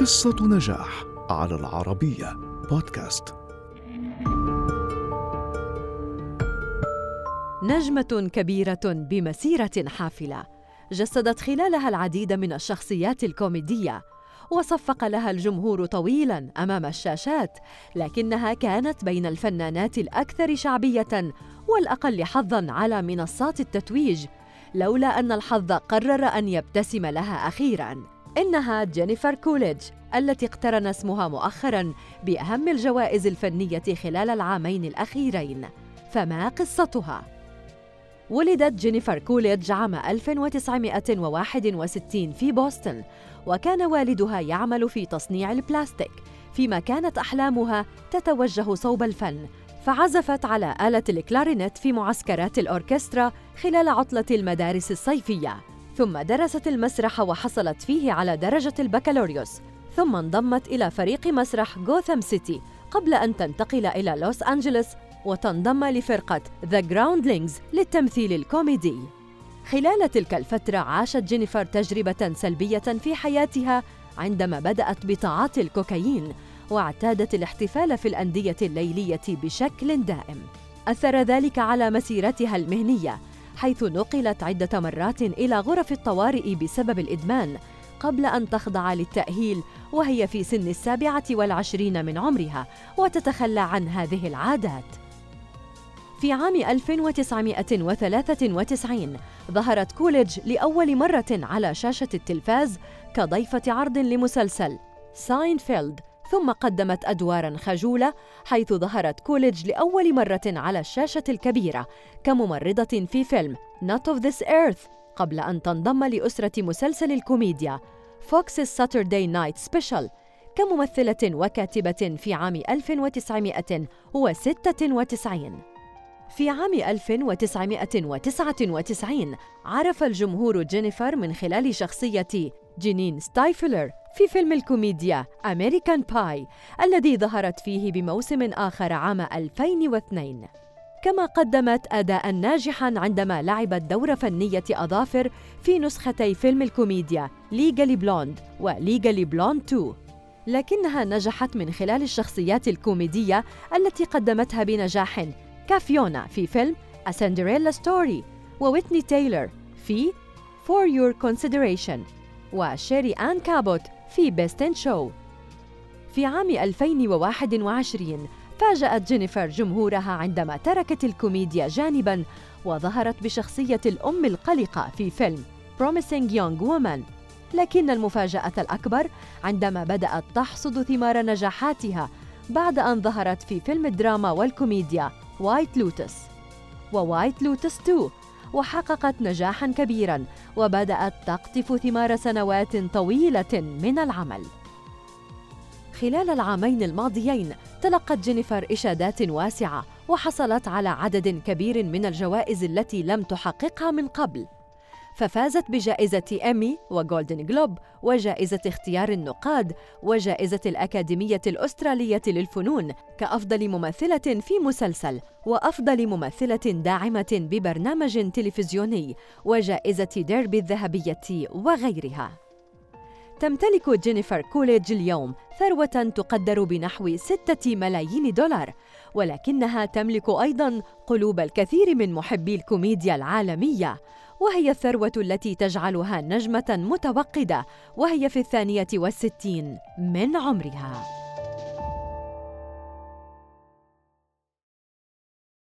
قصة نجاح على العربية بودكاست. نجمة كبيرة بمسيرة حافلة جسدت خلالها العديد من الشخصيات الكوميدية وصفق لها الجمهور طويلا أمام الشاشات لكنها كانت بين الفنانات الأكثر شعبية والأقل حظا على منصات التتويج لولا أن الحظ قرر أن يبتسم لها أخيرا. إنها جينيفر كوليدج التي اقترن اسمها مؤخرا بأهم الجوائز الفنية خلال العامين الأخيرين. فما قصتها؟ ولدت جينيفر كوليدج عام 1961 في بوسطن وكان والدها يعمل في تصنيع البلاستيك فيما كانت أحلامها تتوجه صوب الفن. فعزفت على آلة الكلارينت في معسكرات الأوركسترا خلال عطلة المدارس الصيفية. ثم درست المسرح وحصلت فيه على درجة البكالوريوس ثم انضمت إلى فريق مسرح غوثام سيتي قبل أن تنتقل إلى لوس أنجلوس وتنضم لفرقة The Groundlings للتمثيل الكوميدي. خلال تلك الفترة عاشت جينيفر تجربة سلبية في حياتها عندما بدأت بتعاطي الكوكايين واعتادت الاحتفال في الأندية الليلية بشكل دائم. أثر ذلك على مسيرتها المهنية حيث نقلت عدة مرات إلى غرف الطوارئ بسبب الإدمان قبل أن تخضع للتأهيل وهي في سن السابعة والعشرين من عمرها وتتخلى عن هذه العادات. في عام 1993 ظهرت كوليدج لأول مرة على شاشة التلفاز كضيفة عرض لمسلسل ساينفيلد ثم قدمت أدوارا خجولة حيث ظهرت كوليدج لأول مرة على الشاشة الكبيرة كممرضة في فيلم Not of This Earth قبل أن تنضم لأسرة مسلسل الكوميديا Fox Saturday Night Special كممثلة وكاتبة في عام 1996 في عام 1999 عرف الجمهور جينيفر من خلال شخصية جينين ستايفلر في فيلم الكوميديا American Pie الذي ظهرت فيه بموسم آخر عام 2002 كما قدمت أداء ناجحا عندما لعبت دور فنية أظافر في نسختي فيلم الكوميديا Legally Blonde و Legally Blonde 2 لكنها نجحت من خلال الشخصيات الكوميدية التي قدمتها بنجاح كافيونا في فيلم A Cinderella Story وويتني تايلر في For Your Consideration وشيري آن كابوت في Best in Show. في عام 2021 فاجأت جينيفر جمهورها عندما تركت الكوميديا جانباً وظهرت بشخصية الأم القلقة في فيلم Promising Young Woman. لكن المفاجأة الأكبر عندما بدأت تحصد ثمار نجاحاتها بعد أن ظهرت في فيلم الدراما والكوميديا White Lotus و White Lotus 2 وحققت نجاحا كبيرا وبدأت تقطف ثمار سنوات طويلة من العمل. خلال العامين الماضيين تلقت جينيفر إشادات واسعة وحصلت على عدد كبير من الجوائز التي لم تحققها من قبل. ففازت بجائزة إيمي وجولدن جلوب وجائزة اختيار النقاد وجائزة الأكاديمية الأسترالية للفنون كأفضل ممثلة في مسلسل وأفضل ممثلة داعمة ببرنامج تلفزيوني وجائزة ديربي الذهبية وغيرها. تمتلك جينيفر كوليدج اليوم ثروة تقدر بنحو ستة ملايين دولار ولكنها تملك أيضاً قلوب الكثير من محبي الكوميديا العالمية. وهي الثروة التي تجعلها نجمة متوقدة وهي في الثانية والستين من عمرها.